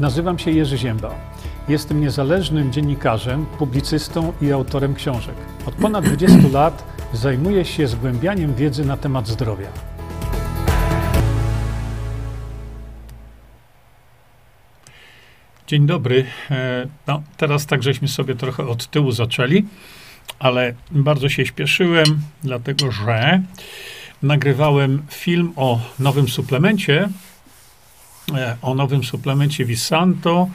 Nazywam się Jerzy Ziemba. Jestem niezależnym dziennikarzem, publicystą i autorem książek. Od ponad 20 lat zajmuję się zgłębianiem wiedzy na temat zdrowia. Dzień dobry. E, no, teraz tak żeśmy sobie trochę od tyłu zaczęli, ale bardzo się śpieszyłem, dlatego że nagrywałem film o nowym suplemencie, o nowym suplemencie Visanto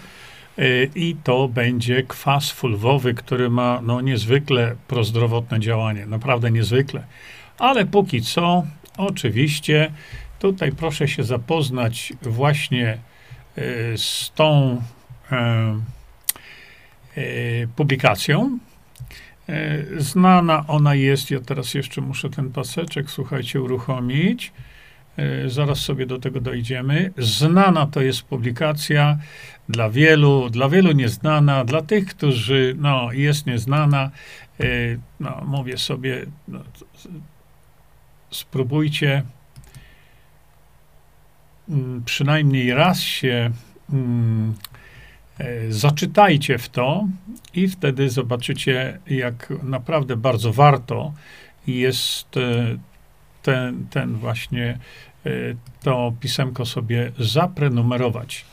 e, i to będzie kwas fulwowy, który ma no, niezwykle prozdrowotne działanie, naprawdę niezwykle. Ale póki co, oczywiście, tutaj proszę się zapoznać właśnie z tą publikacją. E, znana ona jest, ja teraz jeszcze muszę ten paseczek, słuchajcie, uruchomić. E, zaraz sobie do tego dojdziemy. Znana to jest publikacja dla wielu, dla wielu nieznana, dla tych, którzy, no, jest nieznana, e, no, mówię sobie, no, spróbujcie mm, przynajmniej raz się mm, E, zaczytajcie w to i wtedy zobaczycie, jak naprawdę bardzo warto jest ten, ten właśnie e, to pisemko sobie zaprenumerować.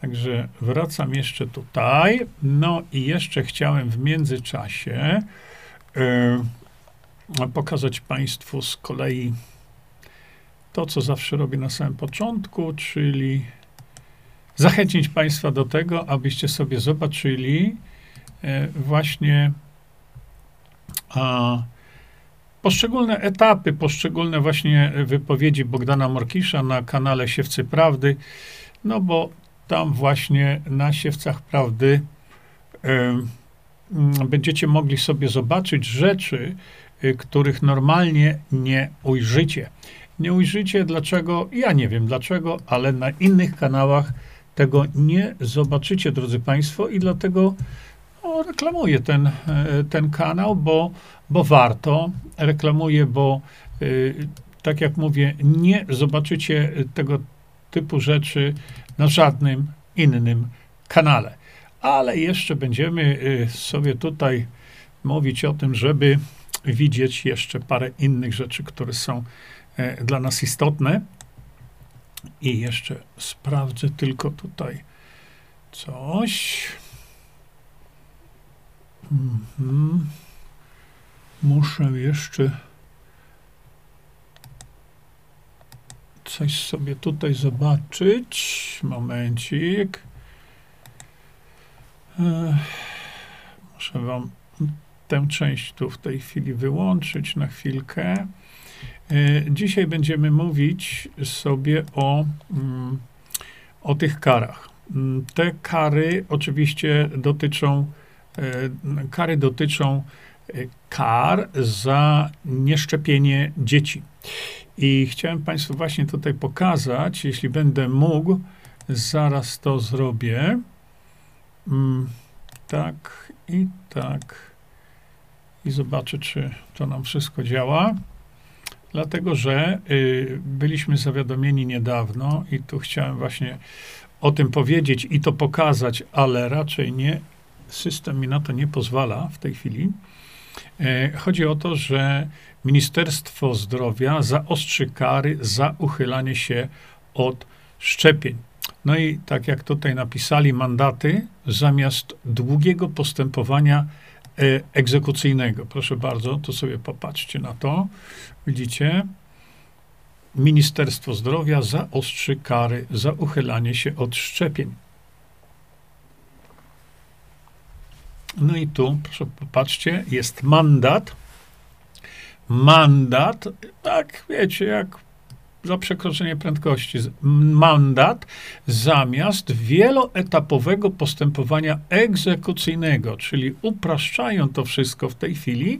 Także wracam jeszcze tutaj. No i jeszcze chciałem w międzyczasie pokazać Państwu z kolei to, co zawsze robię na samym początku, czyli zachęcić Państwa do tego, abyście sobie zobaczyli e, właśnie a, poszczególne etapy, poszczególne właśnie wypowiedzi Bogdana Morkisza na kanale Siewcy Prawdy, no bo tam właśnie na Siewcach Prawdy y, będziecie mogli sobie zobaczyć rzeczy, y, których normalnie nie ujrzycie. Nie ujrzycie dlaczego, ja nie wiem dlaczego, ale na innych kanałach tego nie zobaczycie, drodzy Państwo, i dlatego no, reklamuję ten, e, ten kanał, bo, bo warto. Reklamuję, bo y, tak jak mówię, nie zobaczycie tego typu rzeczy na żadnym innym kanale. Ale jeszcze będziemy y, sobie tutaj mówić o tym, żeby widzieć jeszcze parę innych rzeczy, które są e, dla nas istotne. I jeszcze sprawdzę tylko tutaj coś. Mhm. Muszę jeszcze coś sobie tutaj zobaczyć. Momencik. Muszę wam tę część tu w tej chwili wyłączyć na chwilkę. E, dzisiaj będziemy mówić sobie o, mm, o tych karach. Mm, te kary oczywiście dotyczą, kary dotyczą e, kar za nieszczepienie dzieci. I chciałem Państwu właśnie tutaj pokazać, jeśli będę mógł, zaraz to zrobię. Mm, tak i tak. I zobaczę, czy to nam wszystko działa. Dlatego, że y, byliśmy zawiadomieni niedawno i tu chciałem właśnie o tym powiedzieć i to pokazać, ale raczej nie, system mi na to nie pozwala w tej chwili. E, chodzi o to, że Ministerstwo Zdrowia zaostrzy kary za uchylanie się od szczepień. No i tak jak tutaj napisali, mandaty zamiast długiego postępowania E, egzekucyjnego. Proszę bardzo, to sobie popatrzcie na to. Widzicie? Ministerstwo Zdrowia zaostrzy kary za uchylanie się od szczepień. No i tu, proszę popatrzcie, jest mandat. Mandat, tak wiecie, jak za przekroczenie prędkości mandat zamiast wieloetapowego postępowania egzekucyjnego, czyli upraszczają to wszystko w tej chwili,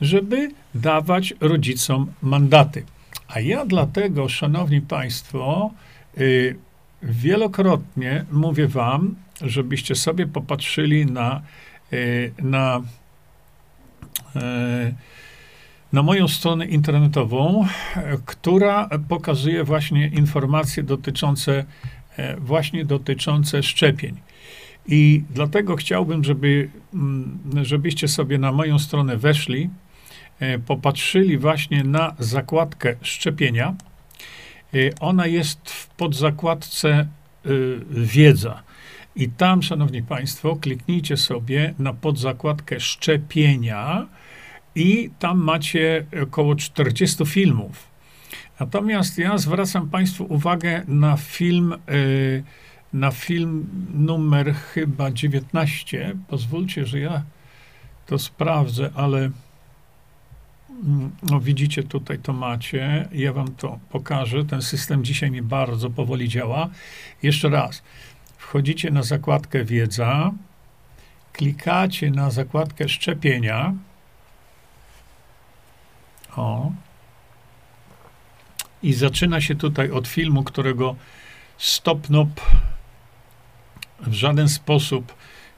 żeby dawać rodzicom mandaty. A ja dlatego, szanowni państwo, yy, wielokrotnie mówię wam, żebyście sobie popatrzyli na, na yy, na moją stronę internetową, która pokazuje właśnie informacje dotyczące właśnie dotyczące szczepień. I dlatego chciałbym, żeby, mm, żebyście sobie na moją stronę weszli, popatrzyli właśnie na zakładkę szczepienia. Ona jest w podzakładce wiedza. I tam, szanowni państwo, kliknijcie sobie na podzakładkę szczepienia i tam macie około 40 filmów. Natomiast ja zwracam Państwu uwagę na film, y, na film numer chyba 19. Pozwólcie, że ja to sprawdzę, ale mm, no widzicie, tutaj to macie. Ja wam to pokażę. Ten system dzisiaj mi bardzo powoli działa. Jeszcze raz. Wchodzicie na zakładkę wiedza, klikacie na zakładkę szczepienia. O. I zaczyna się tutaj od filmu, którego Stopnop w żaden sposób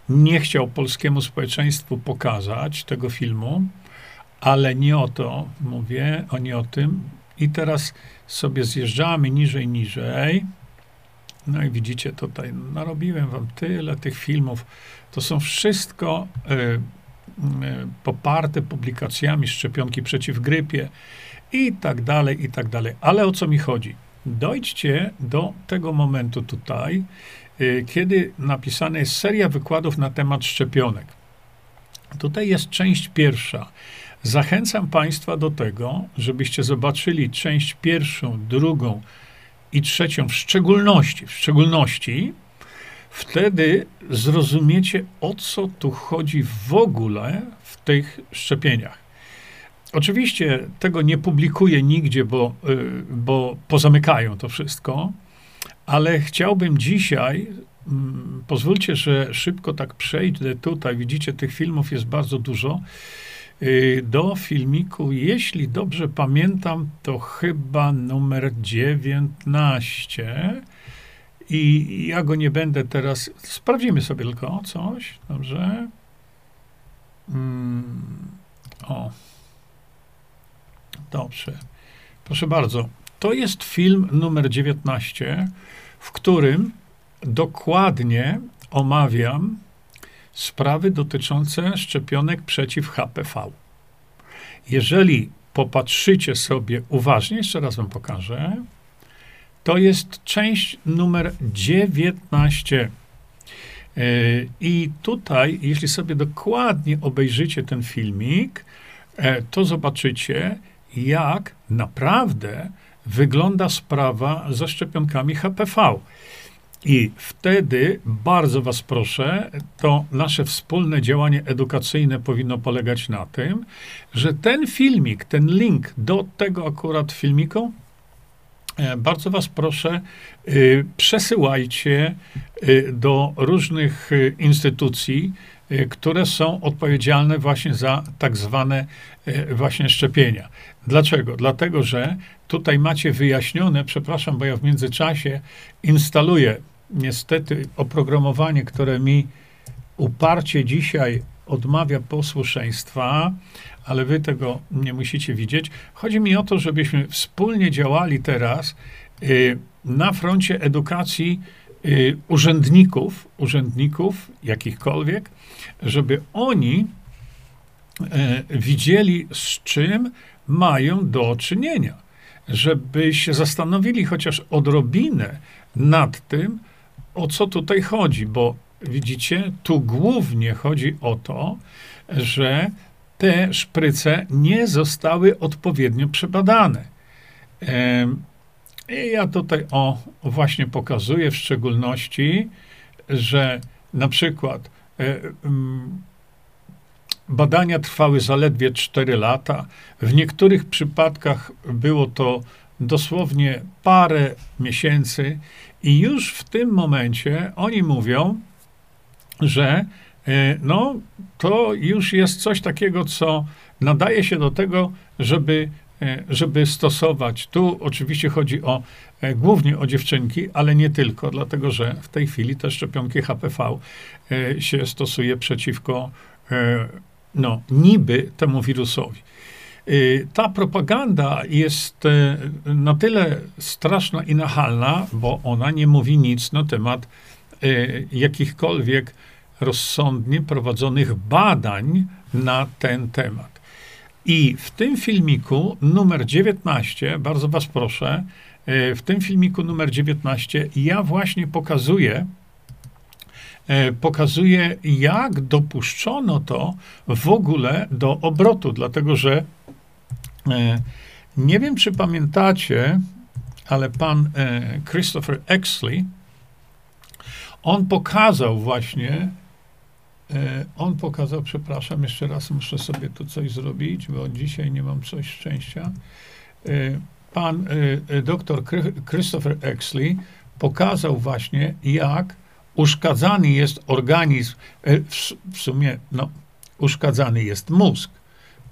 nie chciał polskiemu społeczeństwu pokazać tego filmu, ale nie o to mówię, o nie o tym. I teraz sobie zjeżdżamy niżej, niżej. No i widzicie tutaj, narobiłem wam tyle tych filmów. To są wszystko y, y, poparte publikacjami szczepionki przeciw grypie i tak dalej, i tak dalej. Ale o co mi chodzi? Dojdźcie do tego momentu tutaj, y, kiedy napisana jest seria wykładów na temat szczepionek. Tutaj jest część pierwsza. Zachęcam Państwa do tego, żebyście zobaczyli część pierwszą, drugą, i trzecią w szczególności, w szczególności, wtedy zrozumiecie, o co tu chodzi w ogóle w tych szczepieniach. Oczywiście tego nie publikuję nigdzie, bo, y, bo pozamykają to wszystko, ale chciałbym dzisiaj, mm, pozwólcie, że szybko tak przejdę tutaj, widzicie, tych filmów jest bardzo dużo, do filmiku, jeśli dobrze pamiętam, to chyba numer 19. I ja go nie będę teraz. Sprawdzimy sobie tylko coś. Dobrze. Mm, o. Dobrze. Proszę bardzo. To jest film numer 19, w którym dokładnie omawiam sprawy dotyczące szczepionek przeciw HPV. Jeżeli popatrzycie sobie uważnie, jeszcze raz wam pokażę, to jest część numer 19. E, I tutaj, jeśli sobie dokładnie obejrzycie ten filmik, e, to zobaczycie, jak naprawdę wygląda sprawa ze szczepionkami HPV. I wtedy bardzo Was proszę, to nasze wspólne działanie edukacyjne powinno polegać na tym, że ten filmik, ten link do tego akurat filmiku, e, bardzo Was proszę, y, przesyłajcie y, do różnych y, instytucji, które są odpowiedzialne właśnie za tak zwane właśnie szczepienia. Dlaczego? Dlatego, że tutaj macie wyjaśnione, przepraszam, bo ja w międzyczasie instaluję niestety oprogramowanie, które mi uparcie dzisiaj odmawia posłuszeństwa, ale wy tego nie musicie widzieć. Chodzi mi o to, żebyśmy wspólnie działali teraz y, na froncie edukacji y, urzędników, urzędników jakichkolwiek, żeby oni y, widzieli, z czym mają do czynienia. Żeby się zastanowili chociaż odrobinę nad tym, o co tutaj chodzi, bo widzicie, tu głównie chodzi o to, że te szpryce nie zostały odpowiednio przebadane. I ja tutaj o właśnie pokazuję w szczególności, że na przykład e, badania trwały zaledwie 4 lata. W niektórych przypadkach było to dosłownie parę miesięcy i już w tym momencie oni mówią, że e, no, to już jest coś takiego, co nadaje się do tego, żeby, e, żeby stosować. Tu oczywiście chodzi o e, głównie o dziewczynki, ale nie tylko, dlatego że w tej chwili te szczepionki HPV się stosuje przeciwko no, niby temu wirusowi. Y, ta propaganda jest y, na tyle straszna i nachalna, bo ona nie mówi nic na temat y, jakichkolwiek rozsądnie prowadzonych badań na ten temat. I w tym filmiku numer 19, bardzo Was proszę, w tym filmiku numer 19 ja właśnie pokazuję, pokazuje, jak dopuszczono to w ogóle do obrotu, dlatego że nie wiem, czy pamiętacie, ale pan e, Christopher Exley, on pokazał właśnie, on pokazał, przepraszam, jeszcze raz muszę sobie tu coś zrobić, bo dzisiaj nie mam coś szczęścia. Pan doktor Christopher Exley pokazał właśnie, jak uszkadzany jest organizm, e, w sumie, no, uszkadzany jest mózg,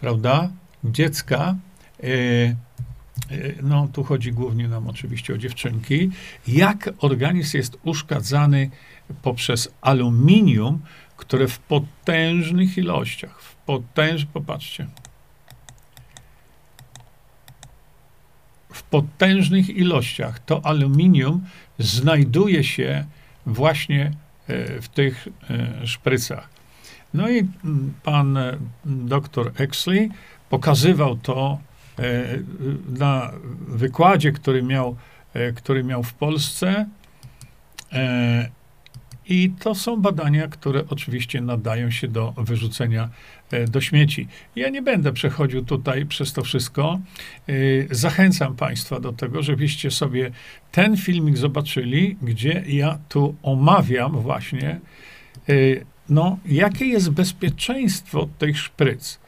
prawda? Dziecka, e, e, no tu chodzi głównie nam oczywiście o dziewczynki, jak organizm jest uszkadzany poprzez aluminium, które w potężnych ilościach, w potęż, popatrzcie, w potężnych ilościach to aluminium znajduje się właśnie e, w tych szprycach. No i mm, pan doktor Exley pokazywał to na wykładzie, który miał, który miał w Polsce. I to są badania, które oczywiście nadają się do wyrzucenia e, do śmieci. Ja nie będę przechodził tutaj przez to wszystko. E, zachęcam Państwa do tego, żebyście sobie ten filmik zobaczyli, gdzie ja tu omawiam właśnie, e, no, jakie jest bezpieczeństwo tych szpryc.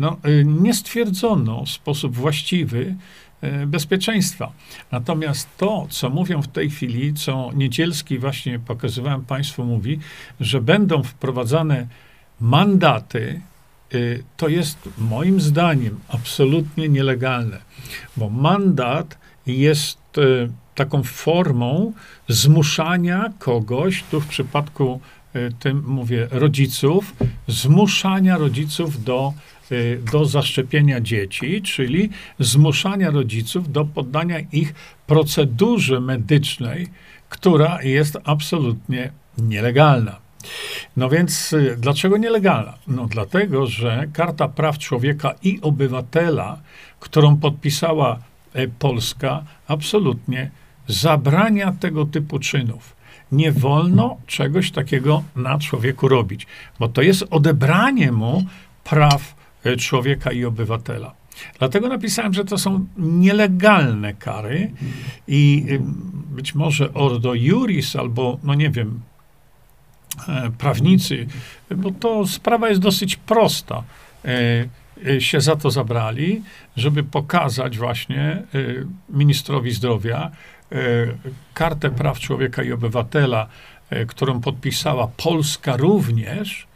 No, nie stwierdzono w sposób właściwy, E, bezpieczeństwa. Natomiast to, co mówią w tej chwili, co Niedzielski właśnie pokazywałem Państwu, mówi, że będą wprowadzane mandaty, e, to jest moim zdaniem absolutnie nielegalne, bo mandat jest taką formą zmuszania kogoś, tu w przypadku tym mówię rodziców, zmuszania rodziców do Y, do zaszczepienia dzieci, czyli zmuszania rodziców do poddania ich procedurze medycznej, która jest absolutnie nielegalna. No więc y, dlaczego nielegalna? No dlatego, że Karta Praw Człowieka i Obywatela, którą podpisała e, Polska, absolutnie zabrania tego typu czynów. Nie wolno czegoś takiego na człowieku robić, bo to jest odebranie mu praw człowieka i obywatela. Dlatego napisałem, że to są nielegalne kary i y, być może Ordo Juris albo, no nie wiem, e, prawnicy, bo to sprawa jest dosyć prosta, e, się za to zabrali, żeby pokazać właśnie ministrowi zdrowia kartę praw człowieka i obywatela, którą podpisała Polska również,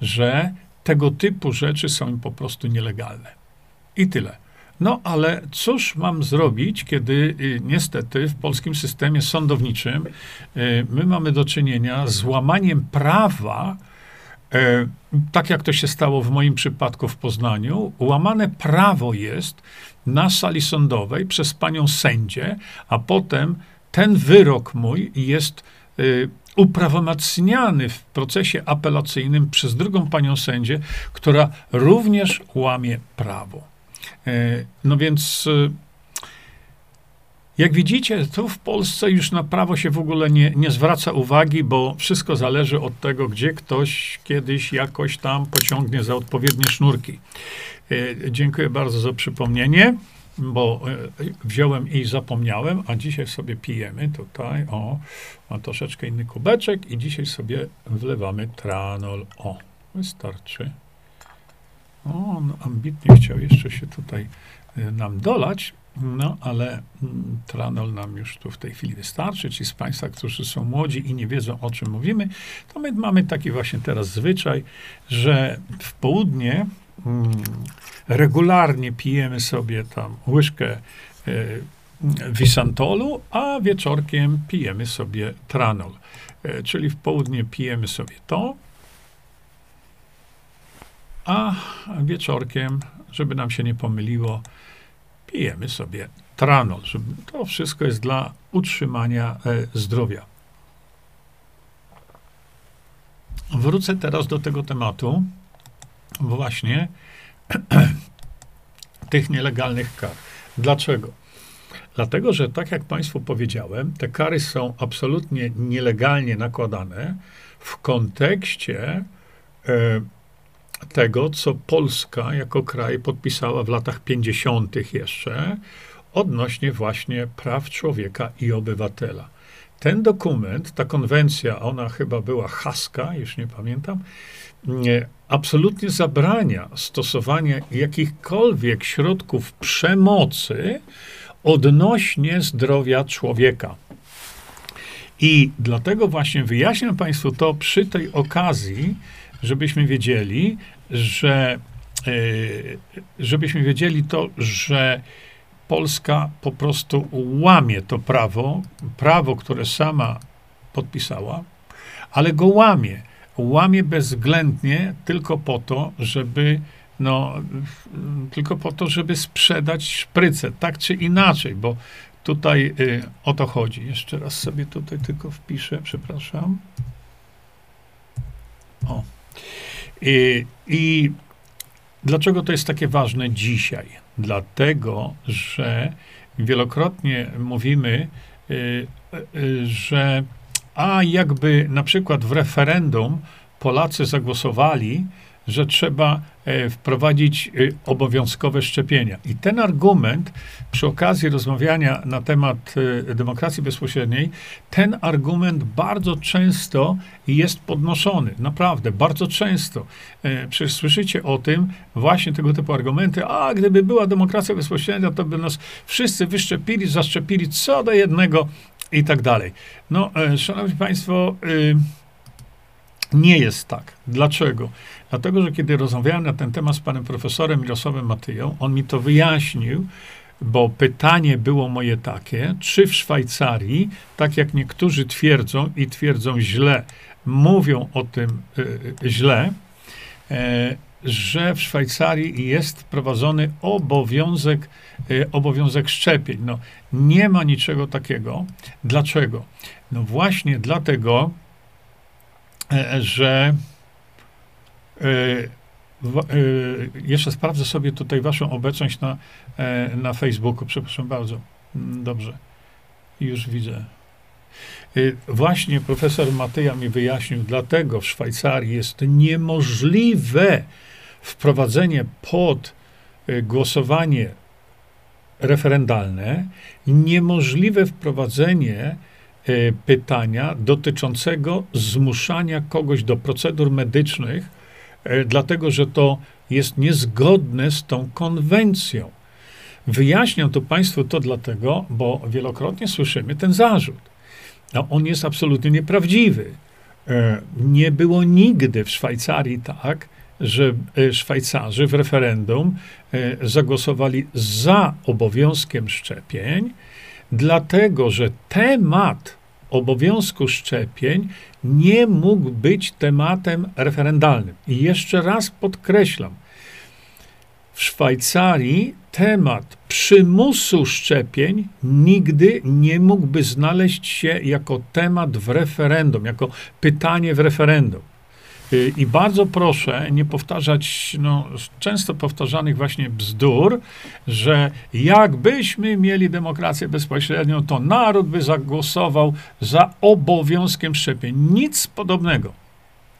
że tego typu rzeczy są po prostu nielegalne. I tyle. No ale cóż mam zrobić, kiedy y, niestety w polskim systemie sądowniczym y, my mamy do czynienia z łamaniem prawa, y, tak jak to się stało w moim przypadku w Poznaniu. Łamane prawo jest na sali sądowej przez panią sędzię, a potem ten wyrok mój jest uprawomocniany w procesie apelacyjnym przez drugą panią sędzię, która również łamie prawo. E, no więc, e, jak widzicie, tu w Polsce już na prawo się w ogóle nie, nie zwraca uwagi, bo wszystko zależy od tego, gdzie ktoś kiedyś jakoś tam pociągnie za odpowiednie sznurki. E, dziękuję bardzo za przypomnienie bo e, wziąłem i zapomniałem, a dzisiaj sobie pijemy tutaj, o, mam troszeczkę inny kubeczek i dzisiaj sobie wlewamy tranol. O, wystarczy. O, on ambitnie chciał jeszcze się tutaj e, nam dolać, no ale mm, tranol nam już tu w tej chwili wystarczy. Ci z Państwa, którzy są młodzi i nie wiedzą o czym mówimy, to my mamy taki właśnie teraz zwyczaj, że w południe regularnie pijemy sobie tam łyżkę e, wisantolu, a wieczorkiem pijemy sobie tranol. E, czyli w południe pijemy sobie to, a wieczorkiem żeby nam się nie pomyliło, pijemy sobie tranol. To wszystko jest dla utrzymania e, zdrowia. Wrócę teraz do tego tematu, właśnie tych nielegalnych kar. Dlaczego? Dlatego, że tak jak Państwu powiedziałem, te kary są absolutnie nielegalnie nakładane w kontekście e, tego, co Polska jako kraj podpisała w latach 50. jeszcze odnośnie właśnie praw człowieka i obywatela. Ten dokument, ta konwencja, ona chyba była haska, już nie pamiętam, nie, absolutnie zabrania stosowania jakichkolwiek środków przemocy odnośnie zdrowia człowieka. I dlatego właśnie wyjaśniam Państwu to przy tej okazji, żebyśmy wiedzieli, że e, żebyśmy wiedzieli to, że Polska po prostu łamie to prawo, prawo, które sama podpisała, ale go łamie. Łamie bezwzględnie tylko po to, żeby no, tylko po to, żeby sprzedać szprycę, tak czy inaczej, bo tutaj y, o to chodzi. Jeszcze raz sobie tutaj tylko wpiszę, przepraszam. O. I, I dlaczego to jest takie ważne dzisiaj? Dlatego, że wielokrotnie mówimy, y, y, że a jakby na przykład w referendum Polacy zagłosowali, że trzeba e, wprowadzić e, obowiązkowe szczepienia. I ten argument, przy okazji rozmawiania na temat e, demokracji bezpośredniej, ten argument bardzo często jest podnoszony. Naprawdę, bardzo często. Przecież słyszycie o tym, właśnie tego typu argumenty, a gdyby była demokracja bezpośrednia, to by nas wszyscy wyszczepili, zaszczepili co do jednego i tak dalej. No, szanowni państwo, nie jest tak. Dlaczego? Dlatego, że kiedy rozmawiałem na ten temat z panem profesorem Mirosławem Matyją, on mi to wyjaśnił, bo pytanie było moje takie, czy w Szwajcarii, tak jak niektórzy twierdzą i twierdzą źle, mówią o tym y, źle, e, że w Szwajcarii jest wprowadzony obowiązek, y, obowiązek szczepień. No, nie ma niczego takiego. Dlaczego? No właśnie dlatego, że e, e, jeszcze sprawdzę sobie tutaj waszą obecność na, na Facebooku. Przepraszam bardzo. Mm, dobrze. Już widzę. Właśnie profesor Matyja mi wyjaśnił, dlatego w Szwajcarii jest niemożliwe wprowadzenie pod głosowanie referendalne, niemożliwe wprowadzenie E, pytania dotyczącego zmuszania kogoś do procedur medycznych, e, dlatego że to jest niezgodne z tą konwencją. Wyjaśniam to Państwu to dlatego, bo wielokrotnie słyszymy ten zarzut. No, on jest absolutnie nieprawdziwy. E, nie było nigdy w Szwajcarii tak, że Szwajcarzy w referendum zagłosowali za obowiązkiem szczepień, dlatego że temat obowiązku szczepień nie mógł być tematem referendalnym. I jeszcze raz podkreślam, w Szwajcarii temat przymusu szczepień nigdy nie mógłby znaleźć się jako temat w referendum, jako pytanie w referendum. Y, I bardzo proszę nie powtarzać no, często powtarzanych właśnie bzdur, że jakbyśmy mieli demokrację bezpośrednią, to naród by zagłosował za obowiązkiem szczepień. Nic podobnego.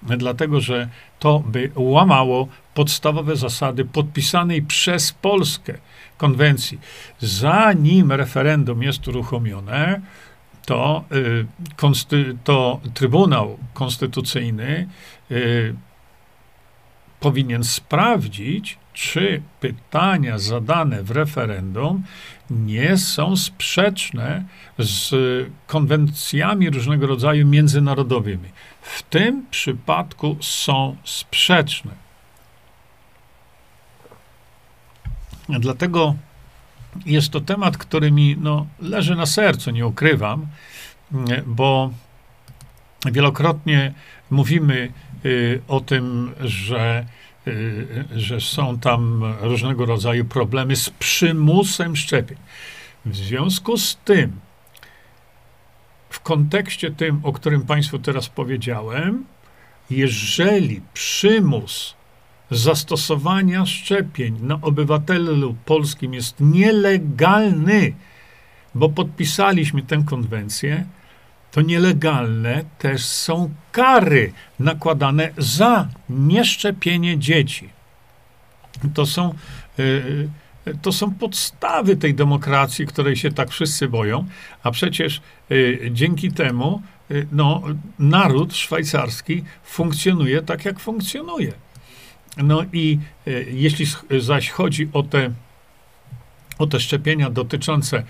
Dlatego, że to by łamało podstawowe zasady podpisanej przez Polskę konwencji. Zanim referendum jest uruchomione, to, y, to Trybunał Konstytucyjny y, powinien sprawdzić, czy pytania zadane w referendum nie są sprzeczne z konwencjami różnego rodzaju międzynarodowymi. W tym przypadku są sprzeczne. Dlatego jest to temat, który mi no, leży na sercu, nie ukrywam, bo wielokrotnie mówimy o tym, że że są tam różnego rodzaju problemy z przymusem szczepień. W związku z tym, w kontekście tym, o którym Państwu teraz powiedziałem, jeżeli przymus zastosowania szczepień na obywatelu polskim jest nielegalny, bo podpisaliśmy tę konwencję, to nielegalne też są kary nakładane za nieszczepienie dzieci. To są, y, to są podstawy tej demokracji, której się tak wszyscy boją, a przecież y, dzięki temu y, no, naród szwajcarski funkcjonuje tak, jak funkcjonuje. No i jeśli zaś chodzi o te, o te szczepienia dotyczące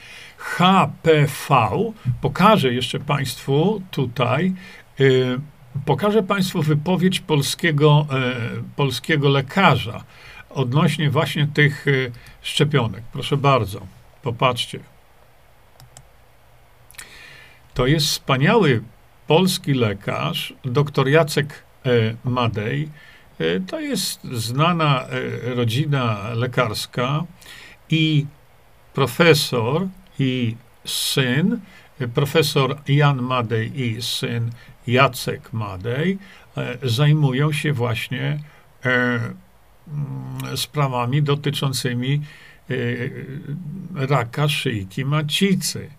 HPV, pokażę jeszcze Państwu tutaj, y, pokażę Państwu wypowiedź polskiego, y, polskiego lekarza odnośnie właśnie tych y, szczepionek. Proszę bardzo, popatrzcie. To jest wspaniały polski lekarz, dr Jacek Madej. To jest znana rodzina lekarska i profesor i syn, profesor Jan Madej i syn Jacek Madej, e, zajmują się właśnie e, mm, sprawami dotyczącymi e, raka szyjki macicy.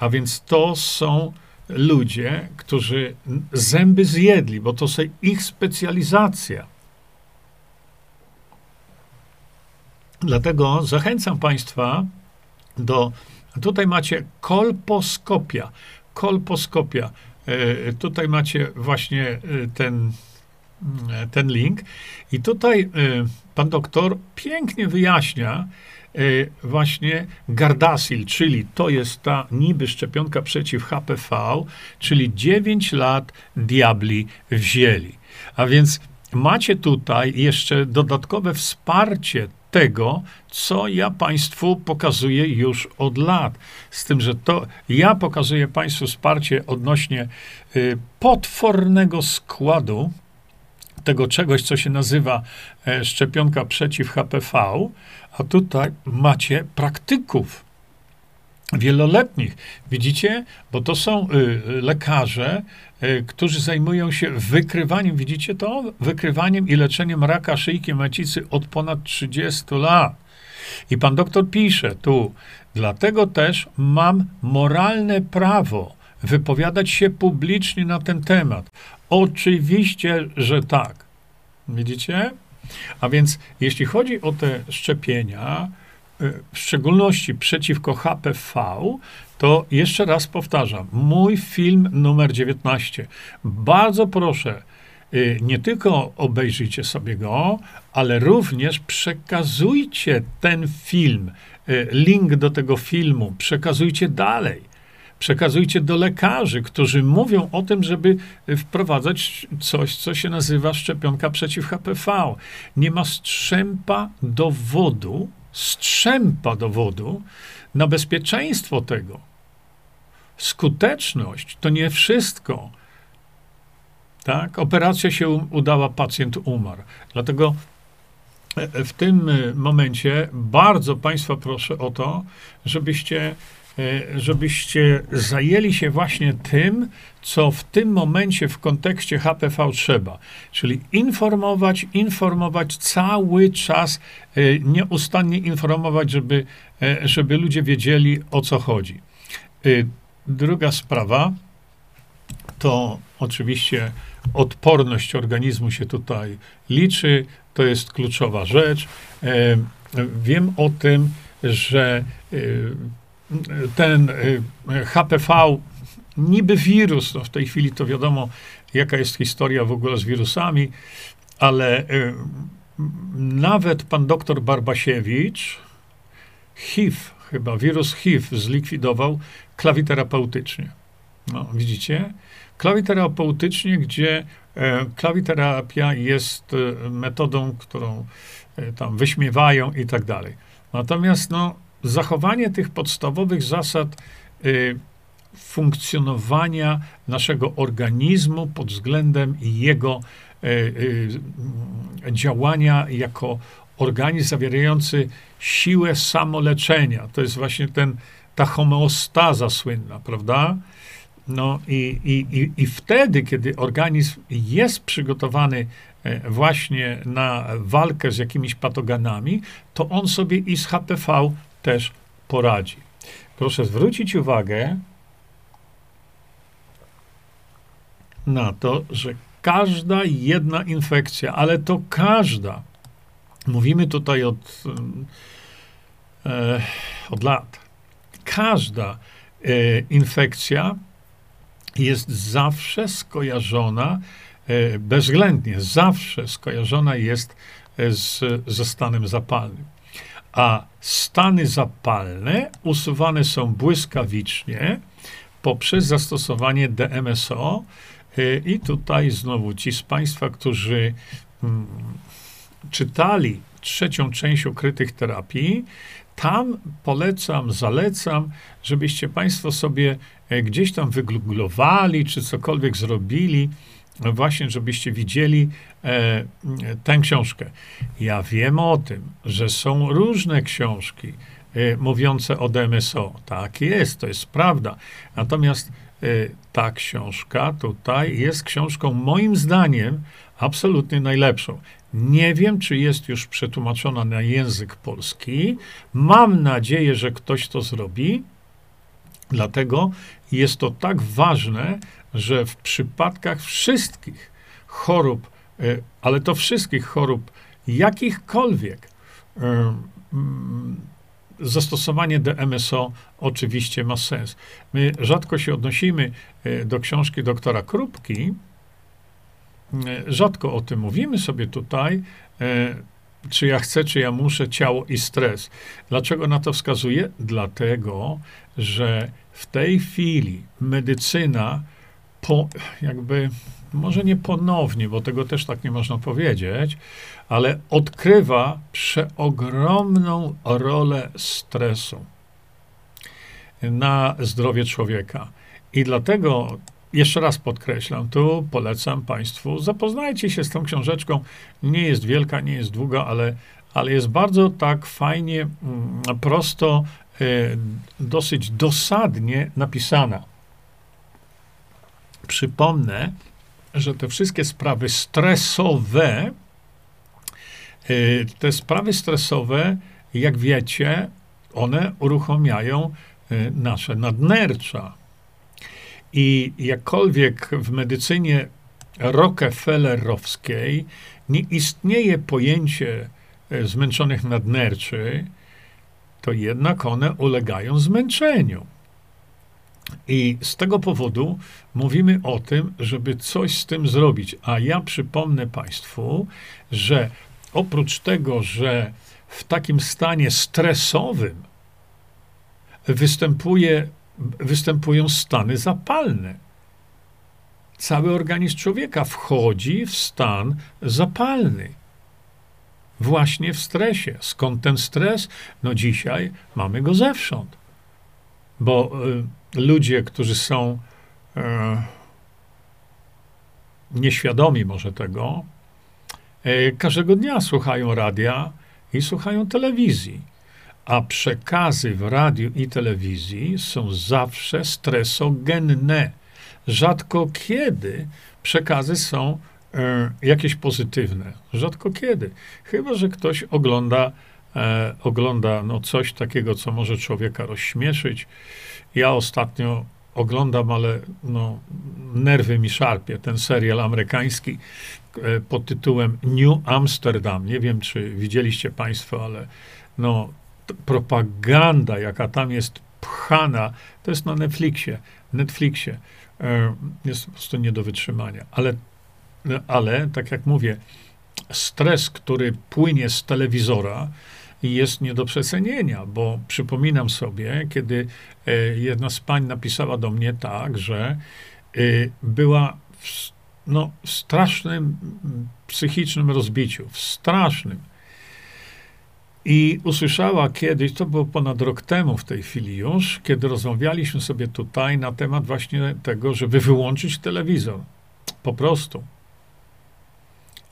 A więc to są ludzie, którzy zęby zjedli, bo to jest ich specjalizacja. Dlatego zachęcam Państwa do Tutaj macie kolposkopia. Kolposkopia. E, tutaj macie właśnie e, ten, e, ten link. I tutaj pan doktor pięknie wyjaśnia właśnie Gardasil, czyli to jest ta niby szczepionka przeciw HPV, czyli 9 lat diabli wzięli. A więc macie tutaj jeszcze dodatkowe wsparcie tego, co ja Państwu pokazuję już od lat. Z tym, że to ja pokazuję Państwu wsparcie odnośnie y, potwornego składu tego czegoś, co się nazywa e, szczepionka przeciw HPV, a tutaj macie praktyków wieloletnich. Widzicie? Bo to są y, lekarze, y, którzy zajmują się wykrywaniem, widzicie to? Wykrywaniem i leczeniem raka szyjki macicy od ponad 30 lat. I pan doktor pisze tu, dlatego też mam moralne prawo wypowiadać się publicznie na ten temat. Oczywiście, że tak. Widzicie? A więc jeśli chodzi o te szczepienia, w szczególności przeciwko HPV, to jeszcze raz powtarzam, mój film numer 19. Bardzo proszę, y, nie tylko obejrzyjcie sobie go, ale również przekazujcie ten film, y, link do tego filmu, przekazujcie dalej. Przekazujcie do lekarzy, którzy mówią o tym, żeby wprowadzać coś, co się nazywa szczepionka przeciw HPV. Nie ma strzępa dowodu, strzępa dowodu na bezpieczeństwo tego. Skuteczność to nie wszystko. Tak? Operacja się udała, pacjent umarł. Dlatego e, w tym e, momencie bardzo Państwa proszę o to, żebyście E, żebyście zajęli się właśnie tym, co w tym momencie w kontekście HPV trzeba. Czyli informować, informować cały czas, e, nieustannie informować, żeby, e, żeby ludzie wiedzieli o co chodzi. Druga sprawa to oczywiście odporność organizmu się tutaj liczy. To jest kluczowa rzecz. Wiem o tym, że ten HPV, niby wirus, no w tej chwili to wiadomo, jaka jest historia w ogóle z wirusami, ale y, nawet pan doktor Barbasiewicz HIV, chyba wirus HIV zlikwidował klawiterapeutycznie. No, widzicie? Klawiterapeutycznie, gdzie e, klawiterapia jest e, metodą, którą e, tam wyśmiewają i tak dalej. Natomiast no, zachowanie tych podstawowych zasad y, funkcjonowania naszego organizmu pod względem jego działania jako organizm zawierający siłę samoleczenia. To jest właśnie ten, ta homeostaza słynna, prawda? No i, i, i, wtedy, kiedy organizm jest przygotowany e, właśnie na walkę z jakimiś patogenami, to on sobie i z HPV też poradzi. Proszę zwrócić uwagę na to, że każda jedna infekcja, ale to każda, mówimy tutaj od, e, od lat, każda e, infekcja jest zawsze skojarzona, e, bezwzględnie, zawsze skojarzona jest e, z, ze stanem zapalnym. A stany zapalne usuwane są błyskawicznie poprzez zastosowanie DMSO. I tutaj znowu ci z Państwa, którzy mm, czytali trzecią część ukrytych terapii, tam polecam, zalecam, żebyście Państwo sobie e, gdzieś tam wygooglowali, czy cokolwiek zrobili, właśnie, żebyście widzieli e, tę książkę. Ja wiem o tym, że są różne książki e, mówiące o DMSO. Tak jest, to jest prawda. Natomiast e, ta książka tutaj jest książką, moim zdaniem, absolutnie najlepszą. Nie wiem, czy jest już przetłumaczona na język polski. Mam nadzieję, że ktoś to zrobi. Dlatego jest to tak ważne, że w przypadkach wszystkich chorób, e, ale to wszystkich chorób, jakichkolwiek, e, mm, zastosowanie DMSO oczywiście ma sens. My rzadko się odnosimy e, do książki doktora Krupki, rzadko o tym mówimy sobie tutaj, czy ja chcę, czy ja muszę, ciało i stres. Dlaczego na to wskazuję? Dlatego, że w tej chwili medycyna po, jakby, może nie ponownie, bo tego też tak nie można powiedzieć, ale odkrywa przeogromną rolę stresu na zdrowie człowieka. I dlatego jeszcze raz podkreślam, tu polecam Państwu, zapoznajcie się z tą książeczką. Nie jest wielka, nie jest długa, ale, ale jest bardzo tak fajnie, mm, prosto, e, dosyć dosadnie napisana. Przypomnę, że te wszystkie sprawy stresowe, e, te sprawy stresowe, jak wiecie, one uruchamiają e, nasze nadnercza. I jakkolwiek w medycynie rockefellerowskiej nie istnieje pojęcie e, zmęczonych nadnerczy, to jednak one ulegają zmęczeniu. I z tego powodu mówimy o tym, żeby coś z tym zrobić. A ja przypomnę Państwu, że oprócz tego, że w takim stanie stresowym występuje występują stany zapalne. Cały organizm człowieka wchodzi w stan zapalny. Właśnie w stresie. Skąd ten stres? No dzisiaj mamy go zewsząd. Bo y, ludzie, którzy są y, nieświadomi może tego, y, każdego dnia słuchają radia i słuchają telewizji a przekazy w radiu i telewizji są zawsze stresogenne. Rzadko kiedy przekazy są e, jakieś pozytywne. Rzadko kiedy. Chyba, że ktoś ogląda, e, ogląda no, coś takiego, co może człowieka rozśmieszyć. Ja ostatnio oglądam, ale no, nerwy mi szarpie, ten serial amerykański e, pod tytułem New Amsterdam. Nie wiem, czy widzieliście Państwo, ale no, propaganda, jaka tam jest pchana, to jest na Netflixie. Netflixie e, jest po prostu nie do wytrzymania. Ale, ale, tak jak mówię, stres, który płynie z telewizora, jest nie do przecenienia, bo przypominam sobie, kiedy e, jedna z pań napisała do mnie tak, że e, była w, no, strasznym psychicznym rozbiciu, w strasznym. I usłyszała kiedyś, to było ponad rok temu w tej chwili już, kiedy rozmawialiśmy sobie tutaj na temat właśnie tego, żeby wyłączyć telewizor. Po prostu.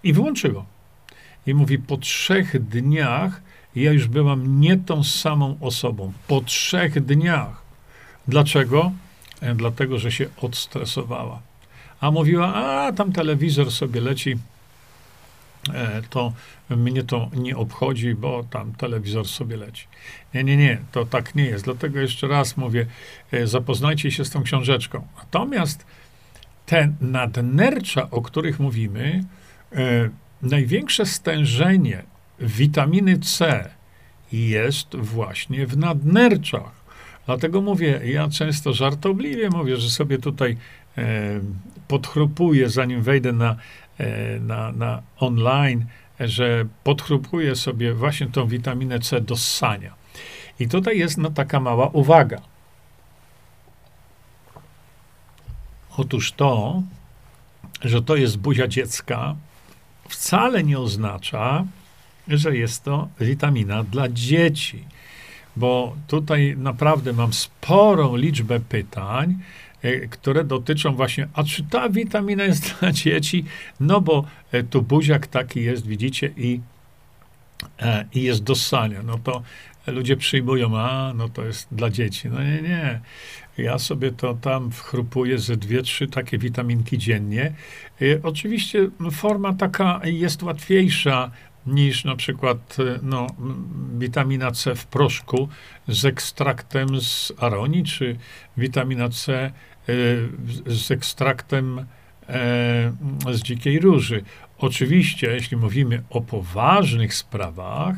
I wyłączyło. I mówi, po trzech dniach ja już byłam nie tą samą osobą. Po trzech dniach. Dlaczego? E, dlatego, że się odstresowała. A mówiła, a tam telewizor sobie leci, to mnie to nie obchodzi, bo tam telewizor sobie leci. Nie, nie, nie, to tak nie jest. Dlatego jeszcze raz mówię, e, zapoznajcie się z tą książeczką. Natomiast te nadnercza, o których mówimy, największe stężenie witaminy C jest właśnie w nadnerczach. Dlatego mówię, ja często żartobliwie mówię, że sobie tutaj e, podchrupuję, zanim wejdę na, e, na, na online, że podchrupuję sobie właśnie tą witaminę C do ssania. I tutaj jest no, taka mała uwaga. Otóż to, że to jest buzia dziecka, wcale nie oznacza, że jest to witamina dla dzieci. Bo tutaj naprawdę mam sporą liczbę pytań, e, które dotyczą właśnie, a czy ta witamina jest dla dzieci? No bo e, tu buziak taki jest, widzicie, i, e, i jest do ssania. No to ludzie przyjmują, a no to jest dla dzieci. No nie, nie. Ja sobie to tam wchrupuję ze dwie, trzy takie witaminki dziennie. Oczywiście forma taka jest łatwiejsza niż na przykład no, witamina C w proszku z ekstraktem z aronii, czy witamina C e, z ekstraktem e, z dzikiej róży. Oczywiście, jeśli mówimy o poważnych sprawach,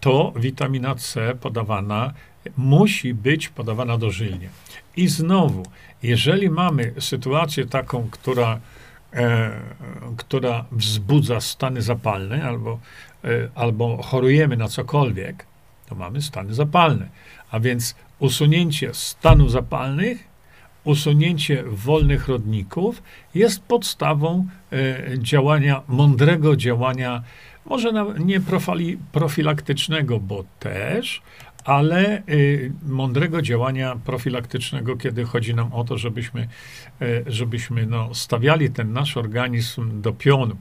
to witamina C podawana musi być podawana dożylnie. I znowu, jeżeli mamy sytuację taką, która e, która wzbudza stany zapalne, albo, e, albo chorujemy na cokolwiek, to mamy stany zapalne. A więc usunięcie stanów zapalnych, usunięcie wolnych rodników jest podstawą e, działania, mądrego działania, może nie profili, profilaktycznego, bo też, ale y, mądrego działania profilaktycznego, kiedy chodzi nam o to, żebyśmy, y, żebyśmy no, stawiali ten nasz organizm do pionu.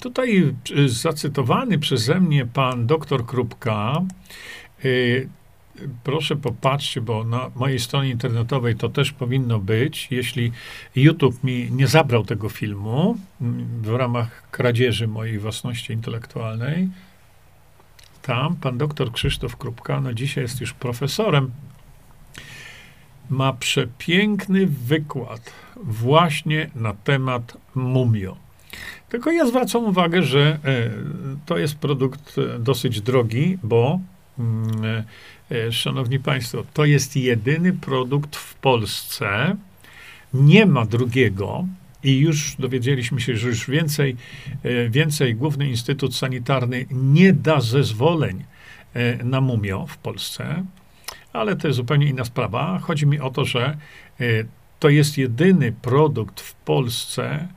Tutaj zacytowany przeze mnie pan doktor Krupka, proszę popatrzcie, bo na mojej stronie internetowej to też powinno być, jeśli YouTube mi nie zabrał tego filmu mm, w ramach kradzieży mojej własności intelektualnej, tam pan doktor Krzysztof Krupka, no dzisiaj jest już profesorem, ma przepiękny wykład właśnie na temat mumio. Tylko ja zwracam uwagę, że e, to jest produkt e, dosyć drogi, bo szanowni państwo, to jest jedyny produkt w Polsce. Nie ma drugiego, i już dowiedzieliśmy się, że już więcej, e, więcej Główny Instytut Sanitarny nie da zezwoleń e, na mumio w Polsce, ale to jest zupełnie inna sprawa. Chodzi mi o to, że e, to jest jedyny produkt w Polsce,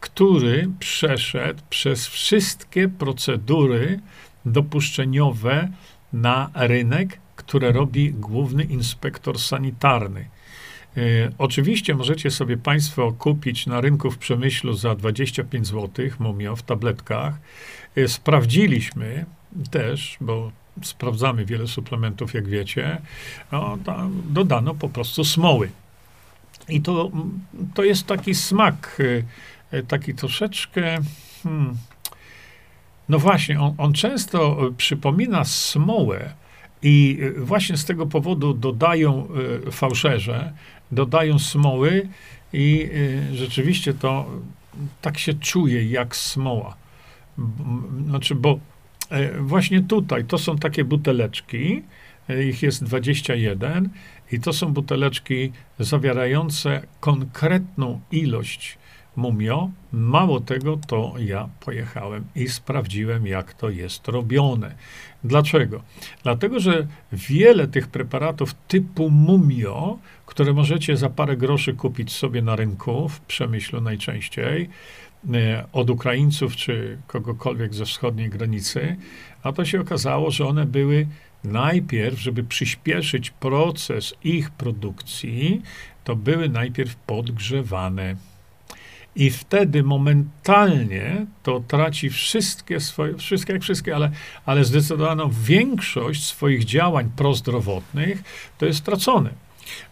który przeszedł przez wszystkie procedury dopuszczeniowe na rynek, które robi główny inspektor sanitarny. E, oczywiście możecie sobie Państwo kupić na rynku w Przemyślu za 25 zł mumio w tabletkach. E, sprawdziliśmy też, bo sprawdzamy wiele suplementów, jak wiecie, no, dodano po prostu smoły. I to, to jest taki smak, e, taki troszeczkę. Hmm, no właśnie, on, on często przypomina smołę, i właśnie z tego powodu dodają fałszerze, dodają smoły i rzeczywiście to tak się czuje jak smoła. Znaczy, bo e, właśnie tutaj to są takie buteleczki, e, ich jest 21 i to są buteleczki zawierające konkretną ilość mumio. Mało tego, to ja pojechałem i sprawdziłem, jak to jest robione. Dlaczego? Dlatego, że wiele tych preparatów typu mumio, które możecie za parę groszy kupić sobie na rynku, w przemyślu najczęściej, e, od Ukraińców czy kogokolwiek ze wschodniej granicy, a to się okazało, że one były najpierw, żeby przyspieszyć proces ich produkcji, to były najpierw podgrzewane i wtedy momentalnie to traci wszystkie swoje, wszystkie jak wszystkie, ale, ale zdecydowaną większość swoich działań prozdrowotnych to jest stracone.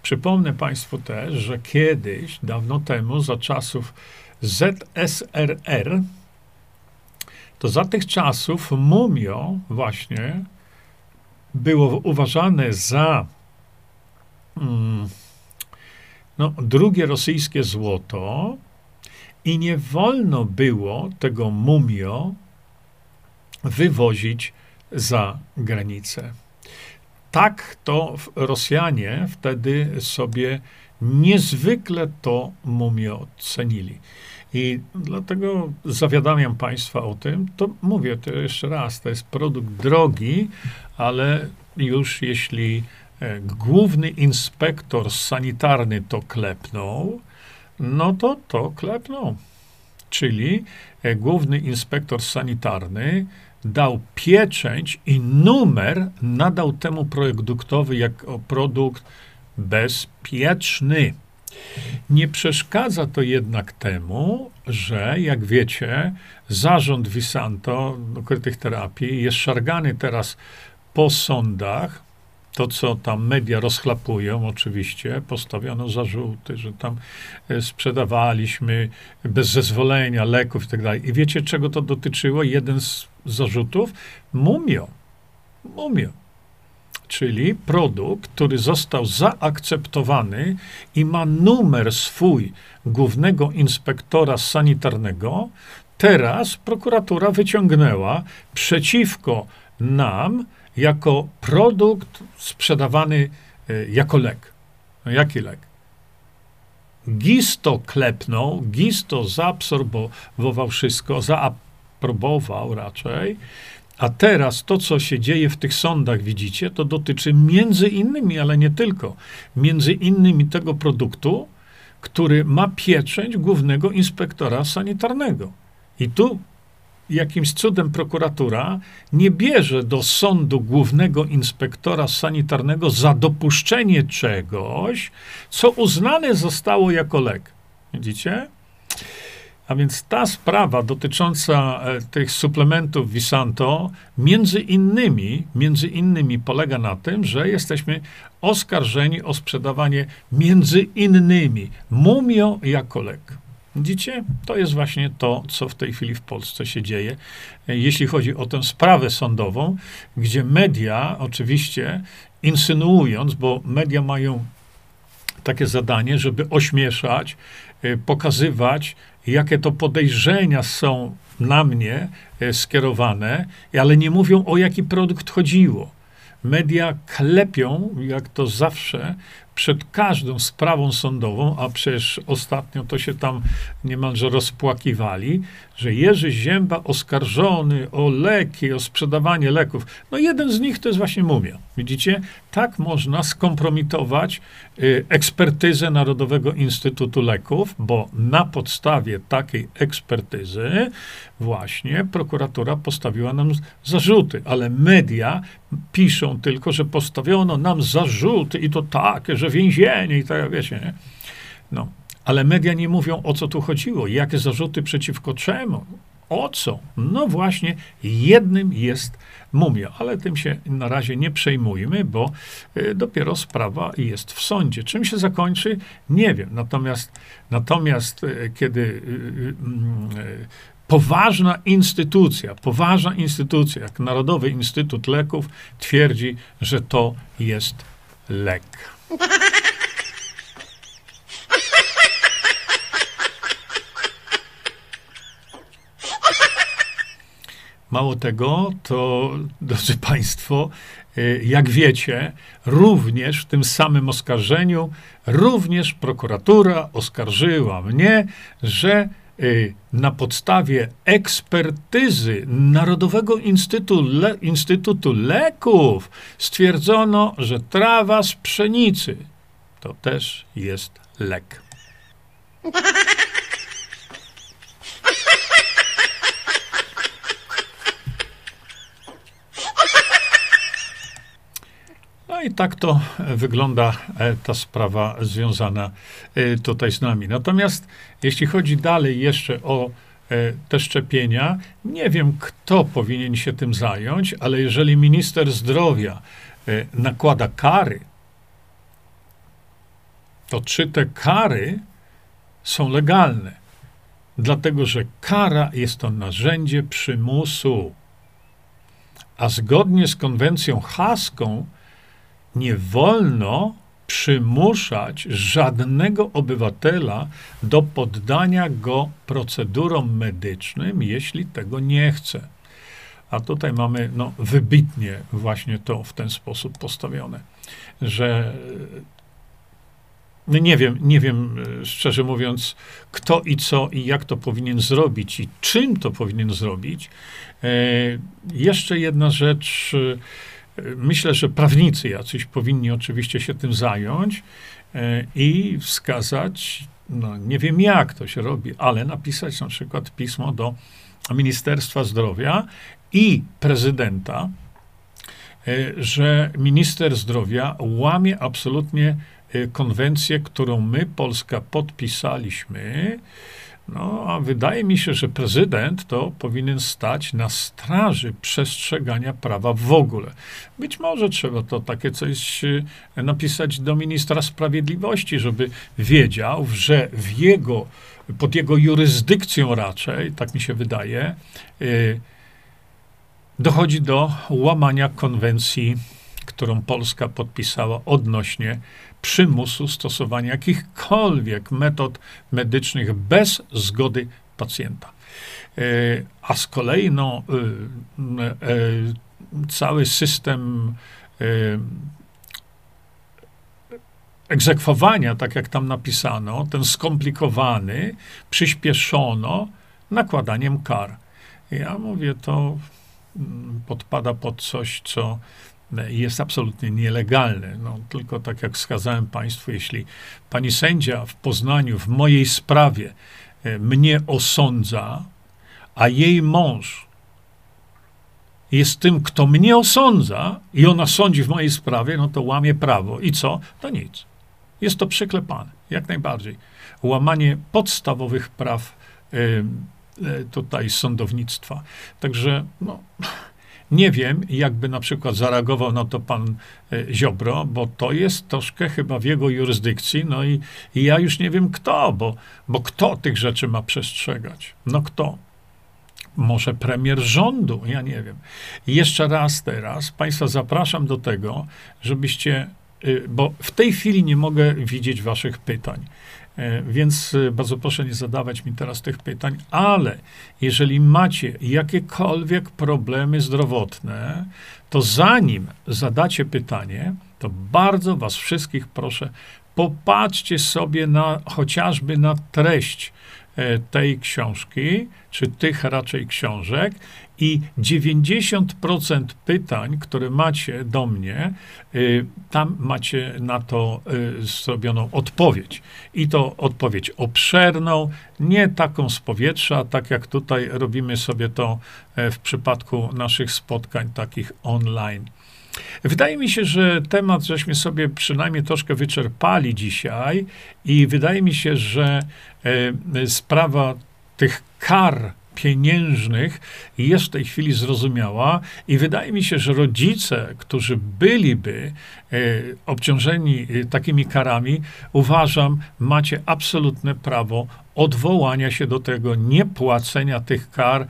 Przypomnę Państwu też, że kiedyś, dawno temu, za czasów ZSRR, to za tych czasów mumio właśnie było uważane za mm, no, drugie rosyjskie złoto i nie wolno było tego mumio wywozić za granicę. Tak to Rosjanie wtedy sobie niezwykle to mumio cenili. I dlatego zawiadamiam Państwa o tym. To mówię to jeszcze raz, to jest produkt drogi, ale już jeśli e, główny inspektor sanitarny to klepnął, no to to klepnął. Czyli e, główny inspektor sanitarny dał pieczęć i numer nadał temu produktowi jako produkt bezpieczny. Nie przeszkadza to jednak temu, że jak wiecie, zarząd Visanto ukrytych terapii jest szargany teraz po sądach. To, co tam media rozchlapują, oczywiście, postawiono zarzuty, że tam e, sprzedawaliśmy bez zezwolenia leków i tak dalej. I wiecie, czego to dotyczyło? Jeden z zarzutów? Mumio. Mumio czyli produkt, który został zaakceptowany i ma numer swój głównego inspektora sanitarnego, teraz prokuratura wyciągnęła przeciwko nam jako produkt sprzedawany e, jako lek. No jaki lek? Gisto klepnął, Gisto zaabsorbował wszystko, zaaprobował raczej, a teraz to, co się dzieje w tych sądach, widzicie, to dotyczy między innymi, ale nie tylko, między innymi tego produktu, który ma pieczęć głównego inspektora sanitarnego. I tu jakimś cudem prokuratura nie bierze do sądu głównego inspektora sanitarnego za dopuszczenie czegoś, co uznane zostało jako lek. Widzicie? A więc ta sprawa dotycząca e, tych suplementów Visanto między innymi, między innymi polega na tym, że jesteśmy oskarżeni o sprzedawanie między innymi mumio jako lek. Widzicie? To jest właśnie to, co w tej chwili w Polsce się dzieje, jeśli chodzi o tę sprawę sądową, gdzie media oczywiście insynuując, bo media mają takie zadanie, żeby ośmieszać, e, pokazywać, jakie to podejrzenia są na mnie e, skierowane, ale nie mówią o jaki produkt chodziło. Media klepią, jak to zawsze, przed każdą sprawą sądową, a przecież ostatnio to się tam niemalże rozpłakiwali, że Jerzy Zięba oskarżony o leki, o sprzedawanie leków. No jeden z nich to jest właśnie mumia. Widzicie? Tak można skompromitować y, ekspertyzę Narodowego Instytutu Leków, bo na podstawie takiej ekspertyzy właśnie prokuratura postawiła nam zarzuty, ale media piszą tylko, że postawiono nam zarzuty i to takie, że więzienie i tak, wiecie, nie? No, ale media nie mówią, o co tu chodziło, jakie zarzuty przeciwko czemu, o co? No właśnie, jednym jest mumia, ale tym się na razie nie przejmujmy, bo y, dopiero sprawa jest w sądzie. Czym się zakończy? Nie wiem. Natomiast, natomiast y, kiedy y, mm, poważna instytucja, poważna instytucja, jak Narodowy Instytut Leków, twierdzi, że to jest lek. Mało tego, to, drodzy Państwo, y, jak wiecie, również w tym samym oskarżeniu, również prokuratura oskarżyła mnie, że y, na podstawie ekspertyzy Narodowego Instytutu, Le Instytutu Leków stwierdzono, że trawa z pszenicy to też jest lek. No i tak to wygląda ta sprawa związana tutaj z nami. Natomiast jeśli chodzi dalej jeszcze o te szczepienia, nie wiem, kto powinien się tym zająć, ale jeżeli minister zdrowia nakłada kary, to czy te kary są legalne? Dlatego, że kara jest to narzędzie przymusu. A zgodnie z konwencją haską nie wolno przymuszać żadnego obywatela do poddania go procedurom medycznym, jeśli tego nie chce. A tutaj mamy no, wybitnie właśnie to w ten sposób postawione, że no nie wiem, nie wiem, e, szczerze mówiąc, kto i co i jak to powinien zrobić i czym to powinien zrobić. E, jeszcze jedna rzecz. E, myślę, że prawnicy jacyś powinni oczywiście się tym zająć i wskazać, no nie wiem jak to się robi, ale napisać na przykład pismo do Ministerstwa Zdrowia i prezydenta, że minister zdrowia łamie absolutnie Y, konwencję, którą my, Polska, podpisaliśmy. No, a wydaje mi się, że prezydent to powinien stać na straży przestrzegania prawa w ogóle. Być może trzeba to takie coś y, napisać do ministra sprawiedliwości, żeby wiedział, że w jego, pod jego jurysdykcją raczej, tak mi się wydaje, y, dochodzi do łamania konwencji, którą Polska podpisała odnośnie przymusu stosowania jakichkolwiek metod medycznych bez zgody pacjenta. E, a z kolei no, e, e, cały system egzekwowania, tak jak tam napisano, ten skomplikowany, przyspieszono nakładaniem kar. Ja mówię, to mm, podpada pod coś, co jest absolutnie nielegalny. No, tylko tak jak wskazałem Państwu, jeśli pani sędzia w Poznaniu w mojej sprawie e, mnie osądza, a jej mąż jest tym, kto mnie osądza i ona sądzi w mojej sprawie, no to łamie prawo. I co? To nic. Jest to przyklepane, jak najbardziej. Łamanie podstawowych praw y, y, tutaj sądownictwa. Także, no, nie wiem, jakby na przykład zareagował na to pan e, Ziobro, bo to jest troszkę chyba w jego jurysdykcji, no i, i ja już nie wiem kto, bo, bo kto tych rzeczy ma przestrzegać? No kto? Może premier rządu, ja nie wiem. Jeszcze raz teraz Państwa zapraszam do tego, żebyście, y, bo w tej chwili nie mogę widzieć Waszych pytań. E, więc e, bardzo proszę nie zadawać mi teraz tych pytań, ale jeżeli macie jakiekolwiek problemy zdrowotne, to zanim zadacie pytanie, to bardzo Was wszystkich proszę, popatrzcie sobie na chociażby na treść E, tej książki, czy tych raczej książek, i 90% pytań, które macie do mnie, y, tam macie na to y, zrobioną odpowiedź. I to odpowiedź obszerną, nie taką z powietrza, tak jak tutaj robimy sobie to e, w przypadku naszych spotkań takich online. Wydaje mi się, że temat żeśmy sobie przynajmniej troszkę wyczerpali dzisiaj i wydaje mi się, że e, sprawa tych kar pieniężnych jest w tej chwili zrozumiała. I wydaje mi się, że rodzice, którzy byliby e, obciążeni e, takimi karami, uważam, macie absolutne prawo odwołania się do tego, niepłacenia tych kar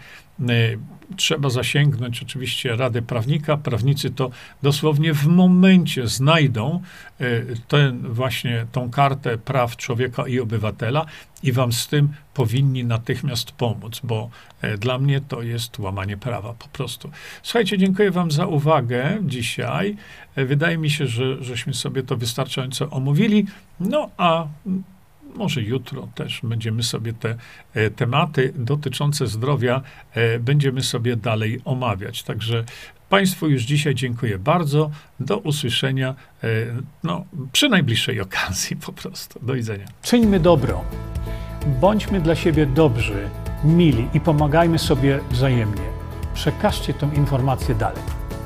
trzeba zasięgnąć oczywiście rady prawnika. Prawnicy to dosłownie w momencie znajdą e, ten właśnie tą kartę praw człowieka i obywatela i wam z tym powinni natychmiast pomóc, bo e, dla mnie to jest łamanie prawa po prostu. Słuchajcie, dziękuję wam za uwagę dzisiaj. E, wydaje mi się, że żeśmy sobie to wystarczająco omówili. No a może jutro też będziemy sobie te e, tematy dotyczące zdrowia e, będziemy sobie dalej omawiać. Także Państwu już dzisiaj dziękuję bardzo. Do usłyszenia e, no, przy najbliższej okazji po prostu. Do widzenia. Czyńmy dobro. Bądźmy dla siebie dobrzy, mili i pomagajmy sobie wzajemnie. Przekażcie tę informację dalej.